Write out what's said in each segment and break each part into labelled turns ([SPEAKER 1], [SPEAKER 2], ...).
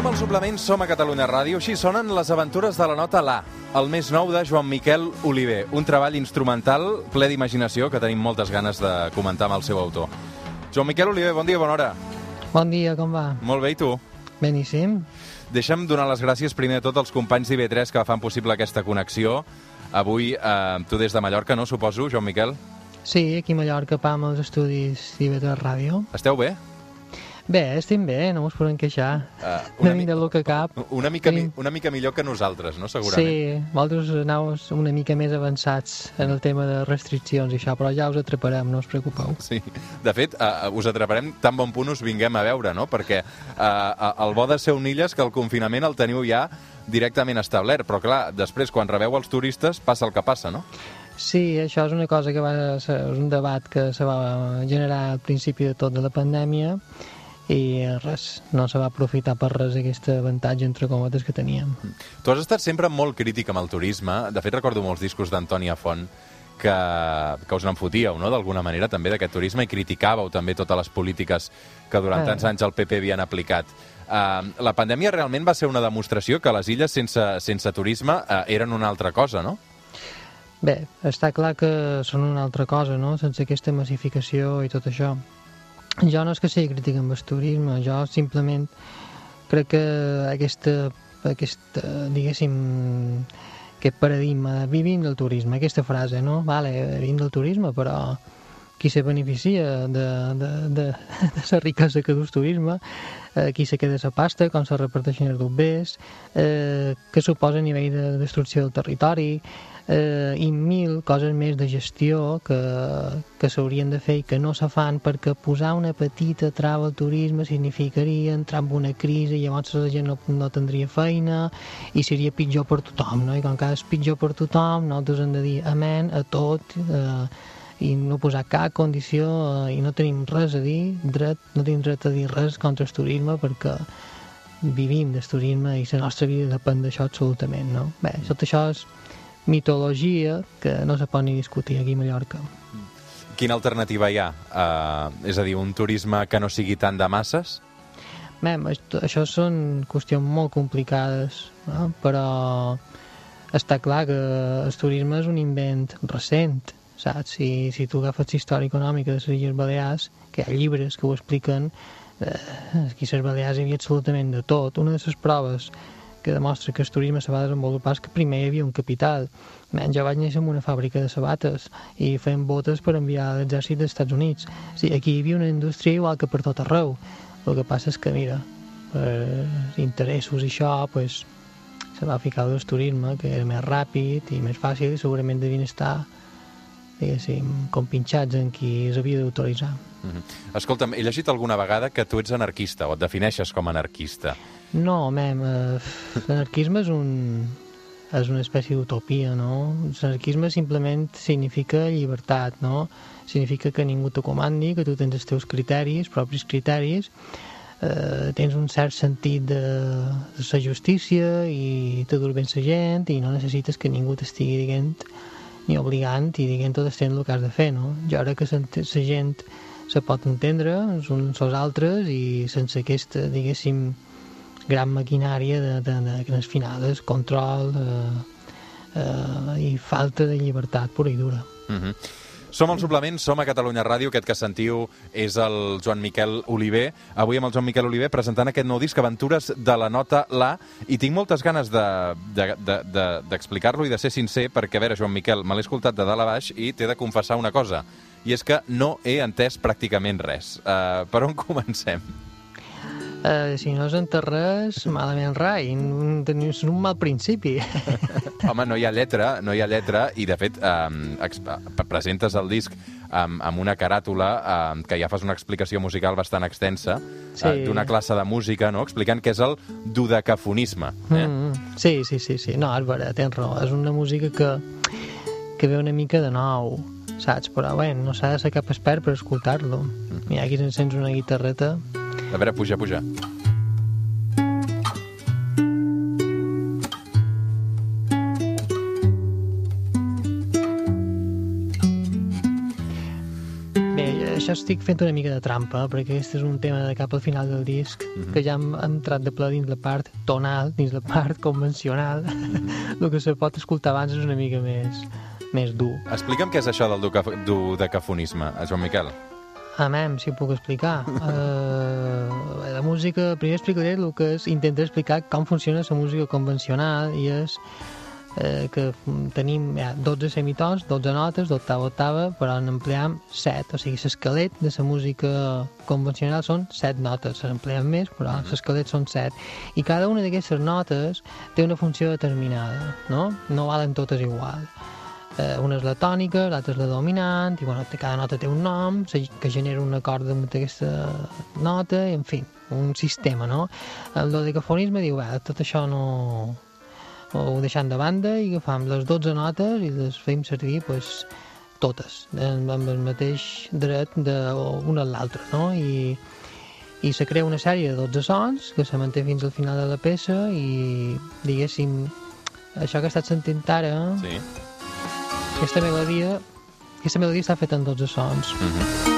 [SPEAKER 1] Som al suplement, som a Catalunya Ràdio. Així sonen les aventures de la nota La, el més nou de Joan Miquel Oliver. Un treball instrumental ple d'imaginació que tenim moltes ganes de comentar amb el seu autor. Joan Miquel Oliver, bon dia, bona hora.
[SPEAKER 2] Bon dia, com va?
[SPEAKER 1] Molt bé, i tu?
[SPEAKER 2] Beníssim.
[SPEAKER 1] Deixa'm donar les gràcies primer de tot als companys d'IV3 que fan possible aquesta connexió. Avui, eh, tu des de Mallorca, no, suposo, Joan Miquel?
[SPEAKER 2] Sí, aquí a Mallorca, PAM, als estudis d'IV3 Ràdio.
[SPEAKER 1] Esteu bé?
[SPEAKER 2] Bé, estem bé, no mos podem queixar.
[SPEAKER 1] Uh,
[SPEAKER 2] una, mica, del que cap.
[SPEAKER 1] Una mica, mi,
[SPEAKER 2] Tenim-
[SPEAKER 1] una mica millor que nosaltres, no? Segurament.
[SPEAKER 2] Sí, vosaltres aneu una mica més avançats en el tema de restriccions i això, però ja us atraparem, no us preocupeu.
[SPEAKER 1] Sí. De fet, uh, us atraparem tan bon punt us vinguem a veure, no? Perquè uh, el bo de ser unilles que el confinament el teniu ja directament establert, però clar, després quan rebeu els turistes passa el que passa, no?
[SPEAKER 2] Sí, això és una cosa que va ser és un debat que se va generar al principi de tot de la pandèmia i res, no se va aprofitar per res aquest avantatge entre cometes que teníem.
[SPEAKER 1] Tu has estat sempre molt crític amb el turisme. De fet, recordo molts discos d'Antònia Font que, que us n'enfotíeu, no?, d'alguna manera, també d'aquest turisme, i criticàveu també totes les polítiques que durant
[SPEAKER 2] Eh.
[SPEAKER 1] tants anys el PP havien aplicat. Uh, la pandèmia realment va ser una demostració que les illes sense, sense turisme uh, eren una altra cosa, no?
[SPEAKER 2] Bé, està clar que són una altra cosa, no?, sense aquesta massificació i tot això. Jo no és que sigui crític amb el turisme, jo simplement crec que aquesta, aquesta diguéssim, aquest paradigma, vivim del turisme, aquesta frase, no? Vale, vivim del turisme, però qui se beneficia de, de, de, de la riquesa que du el turisme, eh, qui se queda la pasta, com se reparteixen els bombers, eh, que suposa a nivell de destrucció del territori, eh, i mil coses més de gestió que, que s'haurien de fer i que no se fan perquè posar una petita trava al turisme significaria entrar en una crisi i llavors la gent no, no tindria feina i seria pitjor per tothom, no? I com que és pitjor per tothom, nosaltres hem de dir amén a tot eh, i no posar cap condició eh, i no tenim res a dir, dret, no tenim dret a dir res contra el turisme perquè vivim del turisme i la nostra vida depèn d'això absolutament, no? Bé, tot això és mitologia que no se pot ni discutir aquí a Mallorca.
[SPEAKER 1] Quina alternativa hi ha? Uh, és a dir, un turisme que no sigui tant de masses?
[SPEAKER 2] Bé, això, això són qüestions molt complicades, no? però està clar que el turisme és un invent recent, saps? Si, si tu agafes història econòmica de les Illes Balears, que hi ha llibres que ho expliquen, eh, aquí a les Balears hi havia absolutament de tot. Una de les proves que demostra que el turisme se va desenvolupar és que primer hi havia un capital. Men, jo vaig néixer en una fàbrica de sabates i fent botes per enviar a l'exèrcit dels Estats Units. O sigui, aquí hi havia una indústria igual que per tot arreu. El que passa és que, mira, per interessos i això, pues, se va ficar el turisme, que era més ràpid i més fàcil i segurament devien estar diguéssim, compinxats en qui es havia d'autoritzar.
[SPEAKER 1] Mm -hmm. Escolta'm, he llegit alguna vegada que tu ets anarquista, o et defineixes com a anarquista.
[SPEAKER 2] No, mem, eh, l'anarquisme és un és una espècie d'utopia, no? L'anarquisme simplement significa llibertat, no? Significa que ningú te comandi, que tu tens els teus criteris, propis criteris, eh, tens un cert sentit de, de la justícia i te dur ben la gent i no necessites que ningú t'estigui dient ni obligant i dient tot estent el que has de fer, no? Jo crec que la gent se pot entendre els uns als altres i sense aquesta, diguéssim, gran maquinària de, de, de grans finades, control eh, eh, i falta de llibertat pura i dura.
[SPEAKER 1] Mm -hmm. Som al suplement, som a Catalunya Ràdio, aquest que sentiu és el Joan Miquel Oliver. Avui amb el Joan Miquel Oliver presentant aquest nou disc, Aventures de la nota La, i tinc moltes ganes d'explicar-lo de, de, de, i de ser sincer, perquè, a veure, Joan Miquel, me l'he escoltat de dalt a baix i t'he de confessar una cosa, i és que no he entès pràcticament res. Uh, per on comencem?
[SPEAKER 2] Eh, si no s'entén res, malament rai, teniu un mal principi.
[SPEAKER 1] Home, no hi ha lletra, no hi ha lletra, i de fet eh, presentes el disc amb, amb una caràtula eh, que ja fas una explicació musical bastant extensa
[SPEAKER 2] Sí.
[SPEAKER 1] eh, d'una classe de música, no? explicant què és el dodecafonisme. Eh?
[SPEAKER 2] Mm, sí, sí, sí, sí. No, és vera, tens raó. És una música que, que ve una mica de nou, saps? Però, bé, no s'ha de ser cap expert per escoltar-lo. Mira, aquí s'encens una guitarreta.
[SPEAKER 1] A veure, puja, puja.
[SPEAKER 2] Això estic fent una mica de trampa, perquè aquest és un tema de cap al final del disc, mm -hmm. que ja hem entrat de ple dins la part tonal, dins la part convencional. Mm -hmm. el que se pot escoltar abans és una mica més, més dur.
[SPEAKER 1] Explica'm què és això del dodecafonisme, Joan Miquel.
[SPEAKER 2] Amem, si ho puc explicar. uh, la música, primer explicaré el que és, intentaré explicar com funciona la música convencional i és eh, que tenim ja, 12 semitons, 12 notes, d'octava a octava, però en empleam 7, o sigui, l'esquelet de la música convencional són 7 notes, se n'empleem més, però uh -huh. l'esquelet són 7. I cada una d'aquestes notes té una funció determinada, no? No valen totes igual. Eh, una és la tònica, l'altra és la dominant, i bueno, cada nota té un nom que genera un acord d'aquesta nota, i en fi, un sistema, no? El dodecafonisme diu, bé, tot això no, ho deixant de banda i agafam les 12 notes i les fem servir pues, totes, amb el mateix dret d'una a l'altra, no? I, i se crea una sèrie de 12 sons que se manté fins al final de la peça i, diguéssim, això que he estat sentint ara,
[SPEAKER 1] sí.
[SPEAKER 2] aquesta melodia, aquesta melodia està feta en 12 sons. Mm -hmm.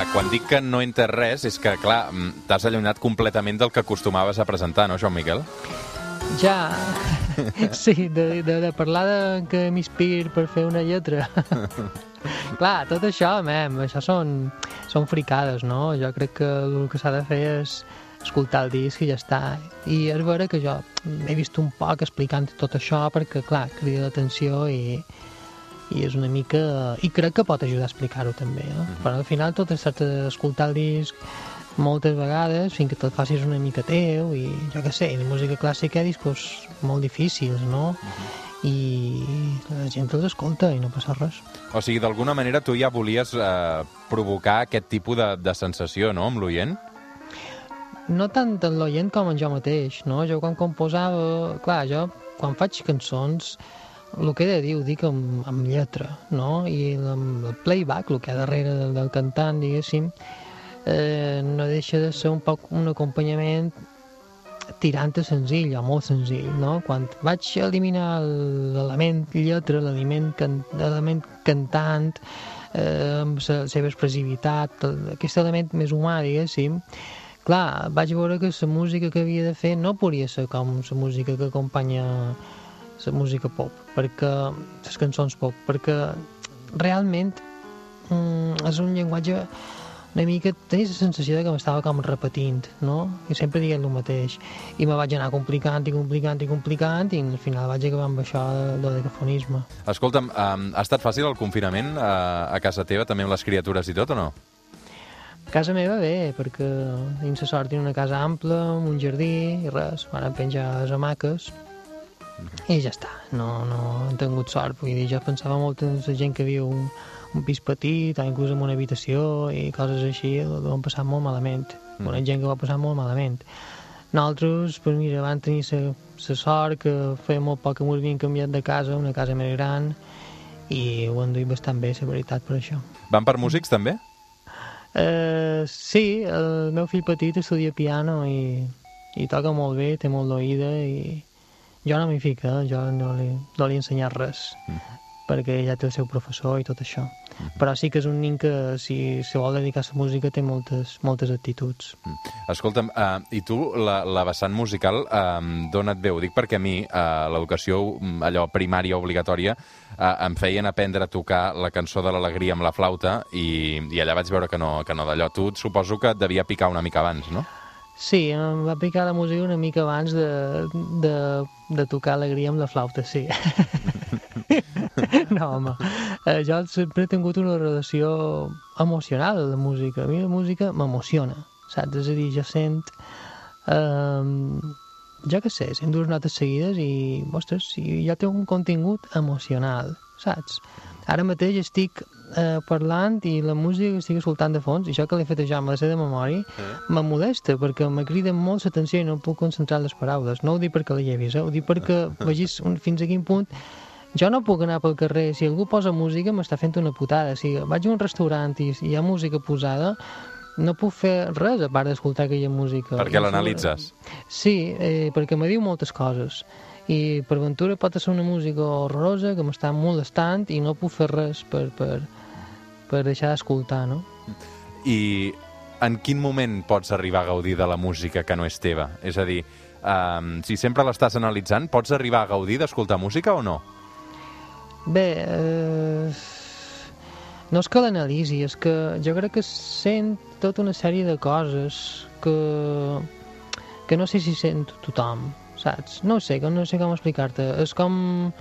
[SPEAKER 1] Clar, quan dic que no entes res, és que, clar, mm, t'has allunyat completament del que acostumaves a presentar, no, Joan Miquel?
[SPEAKER 2] Ja, sí, de, de, de parlar de que m'inspir per fer una lletra. clar, tot això, mem, això són, són fricades, no? Jo crec que el que s'ha de fer és escoltar el disc i ja està. I és vera que jo he vist un poc explicant tot això perquè, clar, crida l'atenció i, i és una mica... i crec que pot ajudar a explicar-ho també, no? Mm -hmm. però al final tot es tracta d'escoltar el disc moltes vegades fins que te'l facis una mica teu i jo què sé, la música clàssica hi ha discos molt difícils, no? Mm -hmm. i la gent els escolta i no passa res.
[SPEAKER 1] O sigui, d'alguna manera tu ja volies eh, provocar aquest tipus de, de sensació, no?, amb l'oient?
[SPEAKER 2] No tant en l'oient com en jo mateix, no? Jo quan composava... Clar, jo quan faig cançons el que he de dir ho dic amb, amb lletra, no? I amb el playback, el que hi ha darrere del, del cantant, diguéssim, eh, no deixa de ser un poc un acompanyament tirant a senzill o molt senzill, no? Quan vaig eliminar l'element lletra, l'element can, cantant, eh, amb la seva expressivitat, aquest element més humà, diguéssim, clar, vaig veure que la música que havia de fer no podia ser com la música que acompanya la música pop, perquè les cançons pop, perquè realment mm, és un llenguatge una mica, tenies la sensació de que m'estava com repetint, no? I sempre dient el mateix. I me vaig anar complicant i complicant i complicant i al final vaig acabar amb això de decafonisme.
[SPEAKER 1] Escolta'm, um, ha estat fàcil el confinament uh, a casa teva, també amb les criatures i tot, o no?
[SPEAKER 2] A casa meva bé, perquè tenim la sort una casa ampla, amb un jardí i res, van penjar les hamaques i ja està, no, no he tingut sort, vull dir, jo pensava molt en la gent que viu un, un pis petit, o inclús en una habitació i coses així, ho han passat molt malament. Mm. Una gent que ho ha passat molt malament. Nosaltres, pues mira, vam tenir la sort que feia molt poc que ens havíem canviat de casa, una casa més gran, i ho han duit bastant bé, la veritat, per això.
[SPEAKER 1] Van per músics, també?
[SPEAKER 2] Uh, sí, el meu fill petit estudia piano i, i toca molt bé, té molt d'oïda i, jo no m'hi fico, eh? jo no li, no li he ensenyat res, mm -hmm. perquè ja té el seu professor i tot això. Mm -hmm. Però sí que és un nin que, si se vol dedicar a la música, té moltes, moltes actituds. Mm.
[SPEAKER 1] Escolta'm, uh, i tu, la, la vessant musical, uh, d'on et veu? Dic perquè a mi, uh, l'educació mm, allò primària obligatòria, uh, em feien aprendre a tocar la cançó de l'alegria amb la flauta i, i allà vaig veure que no, que no d'allò. Tu suposo que et devia picar una mica abans, no?
[SPEAKER 2] Sí, em va picar la música una mica abans de, de, de tocar alegria amb la flauta, sí. no, home, eh, jo sempre he tingut una relació emocional amb la música. A mi la música m'emociona, saps? És a dir, jo sent... Eh, jo què sé, sent dues notes seguides i, ostres, ja té un contingut emocional, saps? Ara mateix estic eh, parlant i la música que estic escoltant de fons, i això que l'he fet jo amb la seva memòria, sí. me molesta, perquè me crida molt l'atenció i no puc concentrar les paraules. No ho dic perquè la llevis, eh? ho dic perquè vegis un, fins a quin punt jo no puc anar pel carrer, si algú posa música m'està fent una putada, si vaig a un restaurant i hi ha música posada, no puc fer res a part d'escoltar aquella música.
[SPEAKER 1] Perquè l'analitzes?
[SPEAKER 2] Sí, eh, perquè me diu moltes coses i per ventura pot ser una música horrorosa que m'està molestant i no puc fer res per, per, per deixar d'escoltar, no?
[SPEAKER 1] I en quin moment pots arribar a gaudir de la música que no és teva? És a dir, um, si sempre l'estàs analitzant, pots arribar a gaudir d'escoltar música o no?
[SPEAKER 2] Bé, eh, no és que l'analisi, és que jo crec que sent tota una sèrie de coses que, que no sé si sent tothom, saps? No sé, no sé com explicar-te. És com...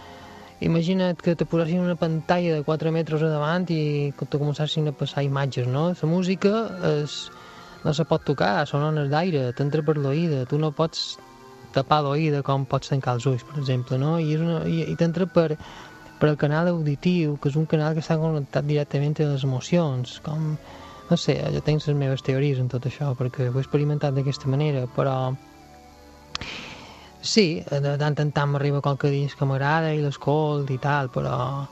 [SPEAKER 2] Imagina't que te posessin una pantalla de 4 metres a davant i que te començassin a passar imatges, no? La música és, no se pot tocar, són ones d'aire, t'entra per l'oïda, tu no pots tapar l'oïda com pots tancar els ulls, per exemple, no? I, és una, i, i t'entra per, per el canal auditiu, que és un canal que està connectat directament a les emocions, com... No sé, jo tinc les meves teories en tot això, perquè ho he experimentat d'aquesta manera, però... Sí, de tant en tant m'arriba qualque disc que m'agrada i l'escolt i tal, però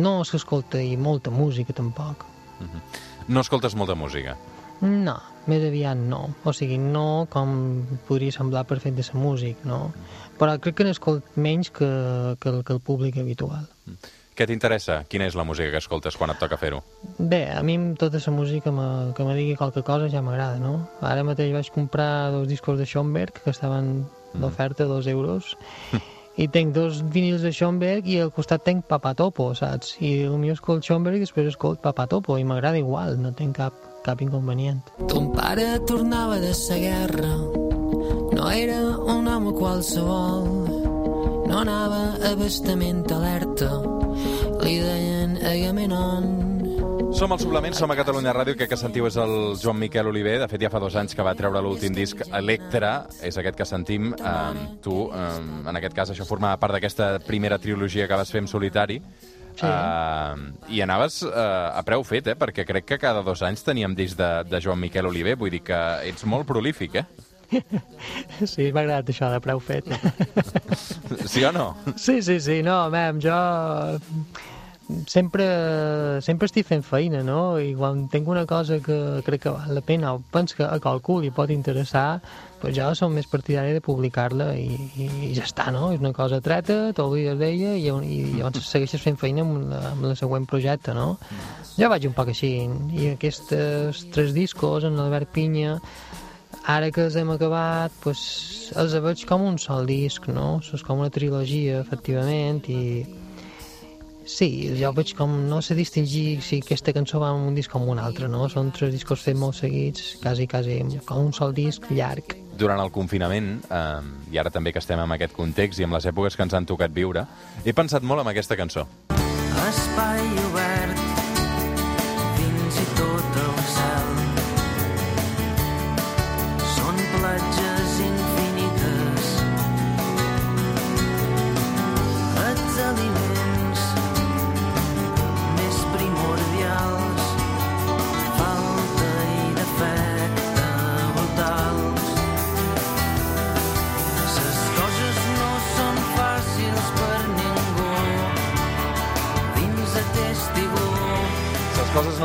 [SPEAKER 2] no s'escolta i molta música tampoc.
[SPEAKER 1] No escoltes molta música.
[SPEAKER 2] No, més aviat no. O sigui, no com podria semblar per fet de ser músic, no? Però crec que n'escolt menys que, que, el, que el públic habitual.
[SPEAKER 1] Què t'interessa? Quina és la música que escoltes quan et toca fer-ho?
[SPEAKER 2] Bé, a mi tota la música me, que me digui qualque cosa ja m'agrada, no? Ara mateix vaig comprar dos discos de Schoenberg que estaven d'oferta, dos euros, i tinc dos vinils de Schoenberg i al costat tinc Papatopo, saps? I el meu escolt Schoenberg i després escolt Papatopo i m'agrada igual, no tinc cap, cap inconvenient.
[SPEAKER 3] Ton pare tornava de sa guerra, no era un home qualsevol, no anava a bastament alerta, li deien Agamenon.
[SPEAKER 1] Som al Suplement, som a Catalunya Ràdio, que que sentiu és el Joan Miquel Oliver. De fet, ja fa dos anys que va treure l'últim disc, Electra, és aquest que sentim. Um, tu, um, en aquest cas, això formava part d'aquesta primera trilogia que vas fer en solitari.
[SPEAKER 2] Sí.
[SPEAKER 1] Uh, I anaves uh, a preu fet, eh? Perquè crec que cada dos anys teníem disc de, de Joan Miquel Oliver. Vull dir que ets molt prolífic, eh?
[SPEAKER 2] Sí, m'ha agradat això de preu fet.
[SPEAKER 1] Sí o no?
[SPEAKER 2] Sí, sí, sí, no, mem, jo sempre, sempre estic fent feina, no? I quan tinc una cosa que crec que val la pena o penso que a qualcú li pot interessar, pues jo som més partidari de publicar-la i, i, i ja està, no? És una cosa treta, t'oblides d'ella i, i llavors segueixes fent feina amb, la, amb el següent projecte, no? Jo vaig un poc així, i aquests tres discos, en Albert Pinya, ara que els hem acabat, pues, els veig com un sol disc, no? És com una trilogia, efectivament, i sí, jo veig com no sé distingir si aquesta cançó va en un disc com un altre, no? Són tres discos fets molt seguits, quasi, quasi, com un sol disc llarg.
[SPEAKER 1] Durant el confinament, eh, i ara també que estem en aquest context i amb les èpoques que ens han tocat viure, he pensat molt en aquesta cançó.
[SPEAKER 3] Espai obert,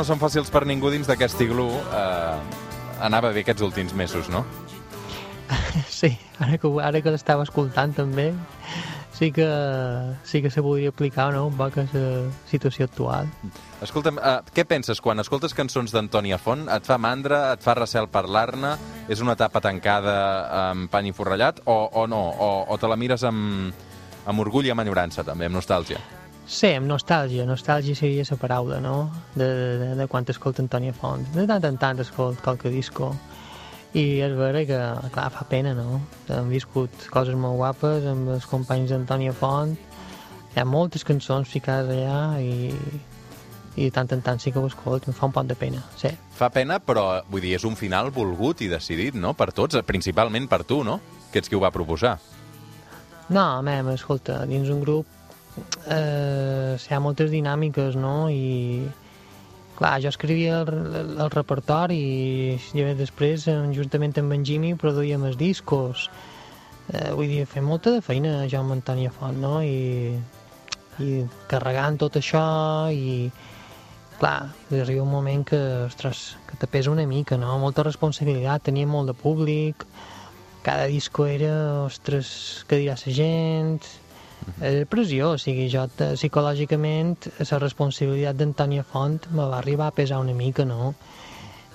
[SPEAKER 3] són fàcils per ningú dins
[SPEAKER 1] d'aquest iglú. Eh, anava bé aquests últims mesos, no?
[SPEAKER 2] Sí, ara que, ara que l'estava escoltant també, sí que, sí que se podria aplicar no? un poc a la situació actual.
[SPEAKER 1] Escolta'm, uh, què penses quan escoltes cançons d'Antònia Font? Et fa mandra, et fa recel parlar-ne? És una etapa tancada amb pany i forrellat? O, o no? O, o te la mires amb, amb orgull i amb enyorança, també, amb nostàlgia?
[SPEAKER 2] Sí, amb nostàlgia. Nostàlgia seria la paraula, no? De, de, de quan escolta Antònia Font. De tant en tant escolta qualque disco. I és vera que, clar, fa pena, no? Hem viscut coses molt guapes amb els companys d'Antònia Font. Hi ha moltes cançons ficades allà i, i tant en tant sí que ho escolto. Em fa un poc de pena, sí.
[SPEAKER 1] Fa pena, però vull dir, és un final volgut i decidit, no? Per tots, principalment per tu, no? Que ets qui ho va proposar.
[SPEAKER 2] No, mem, escolta, dins un grup eh, hi ha moltes dinàmiques, no? I, clar, jo escrivia el, el, el repertori i després, eh, juntament amb en Jimmy, produïem els discos. Eh, vull dir, fem molta de feina jo amb Antònia Font, no? I, i carregant tot això i clar, arriba un moment que, ostres, que te pesa una mica, no? Molta responsabilitat, tenia molt de públic, cada disco era, ostres, què dirà la gent, Eh, pressió, o sigui, jo eh, psicològicament la responsabilitat d'Antònia Font me va arribar a pesar una mica, no?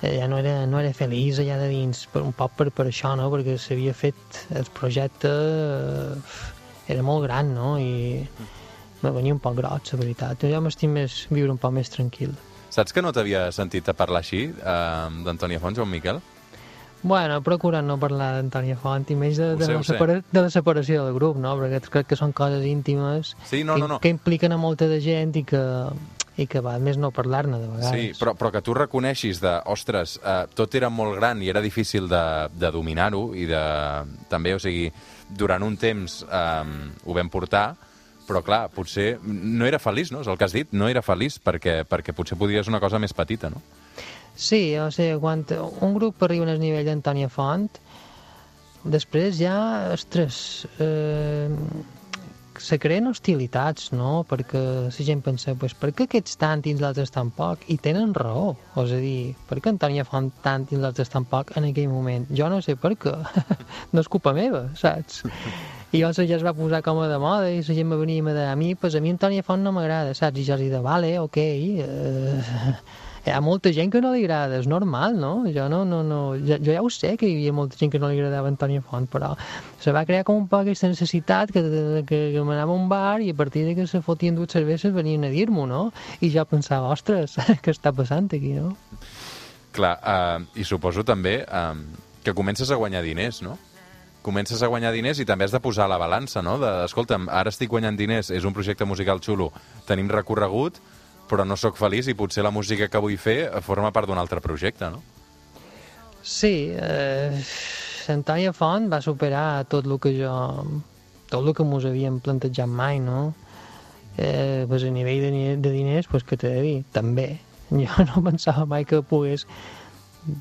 [SPEAKER 2] Eh, ja no era, no era feliç allà de dins, per, un poc per, per això, no? Perquè s'havia fet el projecte... Eh, era molt gran, no? I me venia un poc groig, la veritat. Jo m'estic més viure un poc més tranquil.
[SPEAKER 1] Saps que no t'havia sentit a parlar així eh, d'Antònia Font, Joan Miquel?
[SPEAKER 2] Bueno, he procurat no parlar d'Antònia Font i menys de, de,
[SPEAKER 1] sé,
[SPEAKER 2] la separa, de la separació del grup, no? Perquè crec que són coses íntimes
[SPEAKER 1] Sí, no,
[SPEAKER 2] que,
[SPEAKER 1] no, no.
[SPEAKER 2] que impliquen a molta de gent i que, i que va més no parlar-ne de vegades.
[SPEAKER 1] Sí, però, però que tu reconeixis de, ostres, eh, tot era molt gran i era difícil de, de dominar-ho i de, també, o sigui, durant un temps eh, ho vam portar, però clar, potser no era feliç, no? És el que has dit, no era feliç perquè, perquè potser podies una cosa més petita, no?
[SPEAKER 2] Sí, o sigui, quan un grup arriba al nivell d'Antònia Font, després ja, ostres, eh, se creen hostilitats, no? Perquè la gent pensa, pues, per què aquests tant i els tan poc? I tenen raó, és a dir, per què Antònia Font tant i els tan poc en aquell moment? Jo no sé per què, no és culpa meva, saps? I llavors ja es va posar com a de moda i la gent me venia i me deia, a mi, pues, a mi Antònia Font no m'agrada, saps? I jo els deia, vale, ok, eh, hi ha molta gent que no li agrada, és normal, no? Jo no, no, no, jo, jo ja ho sé que hi havia molta gent que no li agradava Antònia Font, però se va crear com un poc aquesta necessitat que, que, que m'anava a un bar i a partir de que se fotien dues cerveses venien a dir-m'ho, no? I jo pensava, ostres, què està passant aquí, no?
[SPEAKER 1] Clar, eh, i suposo també eh, que comences a guanyar diners, no? Comences a guanyar diners i també has de posar la balança, no? De, escolta'm, ara estic guanyant diners, és un projecte musical xulo, tenim recorregut, però no sóc feliç i potser la música que vull fer forma part d'un altre projecte, no?
[SPEAKER 2] Sí, eh, Antònia Font va superar tot el que jo... tot el que mos havíem plantejat mai, no? Eh, pues a nivell de, de diners, pues que t'he de dir, també. Jo no pensava mai que pogués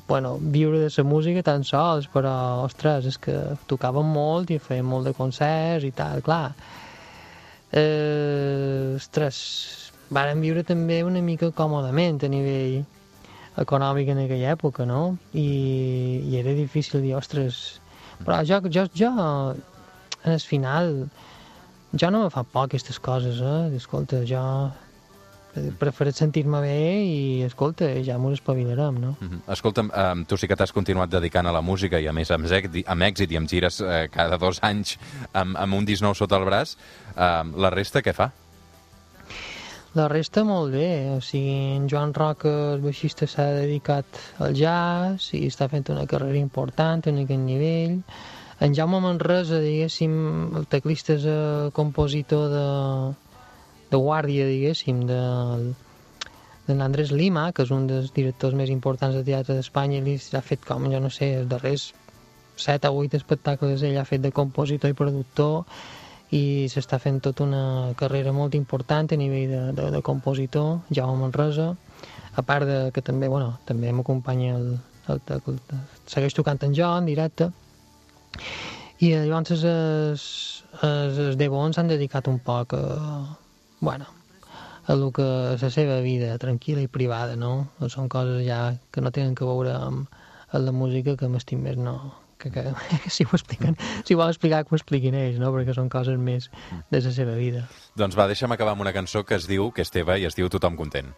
[SPEAKER 2] bueno, viure de la música tan sols, però, ostres, és que tocàvem molt i fèiem molt de concerts i tal, clar. Eh, ostres, vàrem viure també una mica còmodament a nivell econòmic en aquella època, no? I, i era difícil dir, ostres... Però jo, jo, jo en el final, jo no me fa por aquestes coses, eh? Escolta, jo prefereix sentir-me bé i, escolta, ja m'ho espavilarem, no?
[SPEAKER 1] Mm -hmm. Escolta'm, eh, tu sí que t'has continuat dedicant a la música i a més amb, èxit, amb èxit i amb gires eh, cada dos anys amb, amb un disc nou sota el braç. Eh, la resta què fa?
[SPEAKER 2] La resta molt bé, o sigui, en Joan Roca, el baixista, s'ha dedicat al jazz i està fent una carrera important en aquest nivell. En Jaume Manresa, diguéssim, el teclista és eh, compositor de, de guàrdia, diguéssim, de, de l'Andrés Lima, que és un dels directors més importants de teatre d'Espanya, i li ha fet com, jo no sé, els darrers 7 o 8 espectacles ell ha fet de compositor i productor i s'està fent tota una carrera molt important a nivell de, de, de compositor, Jaume Manresa, a part de que també, bueno, també m'acompanya el, el, el, el, segueix tocant en jo en directe, i eh, llavors els, els, els, Devons s'han dedicat un poc a, bueno, a lo que és la seva vida tranquil·la i privada, no? Són coses ja que no tenen que veure amb, amb la música que m'estim més, no? Que, que, que si ho expliquen, si ho vol explicar que ho expliquin ells, no? Perquè són coses més de la seva vida.
[SPEAKER 1] Doncs va, deixa'm acabar amb una cançó que es diu, que és teva i es diu Tothom content.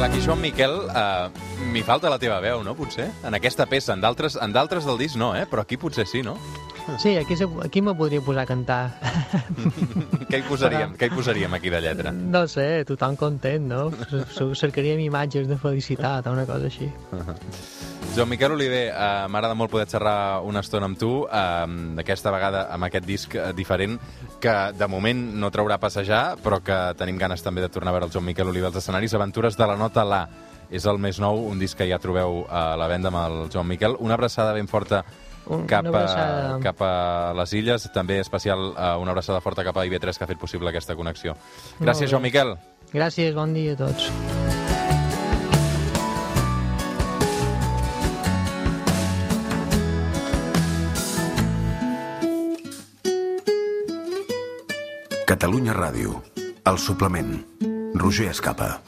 [SPEAKER 1] Clar, aquí, Joan Miquel, eh, m'hi falta la teva veu, no, potser? En aquesta peça, en d'altres del disc no, eh? Però aquí potser sí, no?
[SPEAKER 2] Sí, aquí, aquí me podria posar a cantar.
[SPEAKER 1] Què hi posaríem? Què hi posaríem aquí de lletra?
[SPEAKER 2] No sé, tothom content, no? Cercaríem imatges de felicitat o una cosa així.
[SPEAKER 1] Joan Miquel Oliver, eh, m'agrada molt poder xerrar una estona amb tu, eh, aquesta vegada amb aquest disc eh, diferent, que de moment no traurà a passejar, però que tenim ganes també de tornar a veure el Joan Miquel Oliver als escenaris. Aventures de la nota La és el més nou, un disc que ja trobeu a la venda amb el Joan Miquel. Una abraçada ben forta
[SPEAKER 2] un,
[SPEAKER 1] cap,
[SPEAKER 2] una abraçada.
[SPEAKER 1] A, cap a les illes, també especial uh, una abraçada forta cap a IB3 que ha fet possible aquesta connexió. Gràcies, Joan Miquel.
[SPEAKER 2] Gràcies, bon dia a tots.
[SPEAKER 4] Catalunya Ràdio. El suplement. Roger Escapa.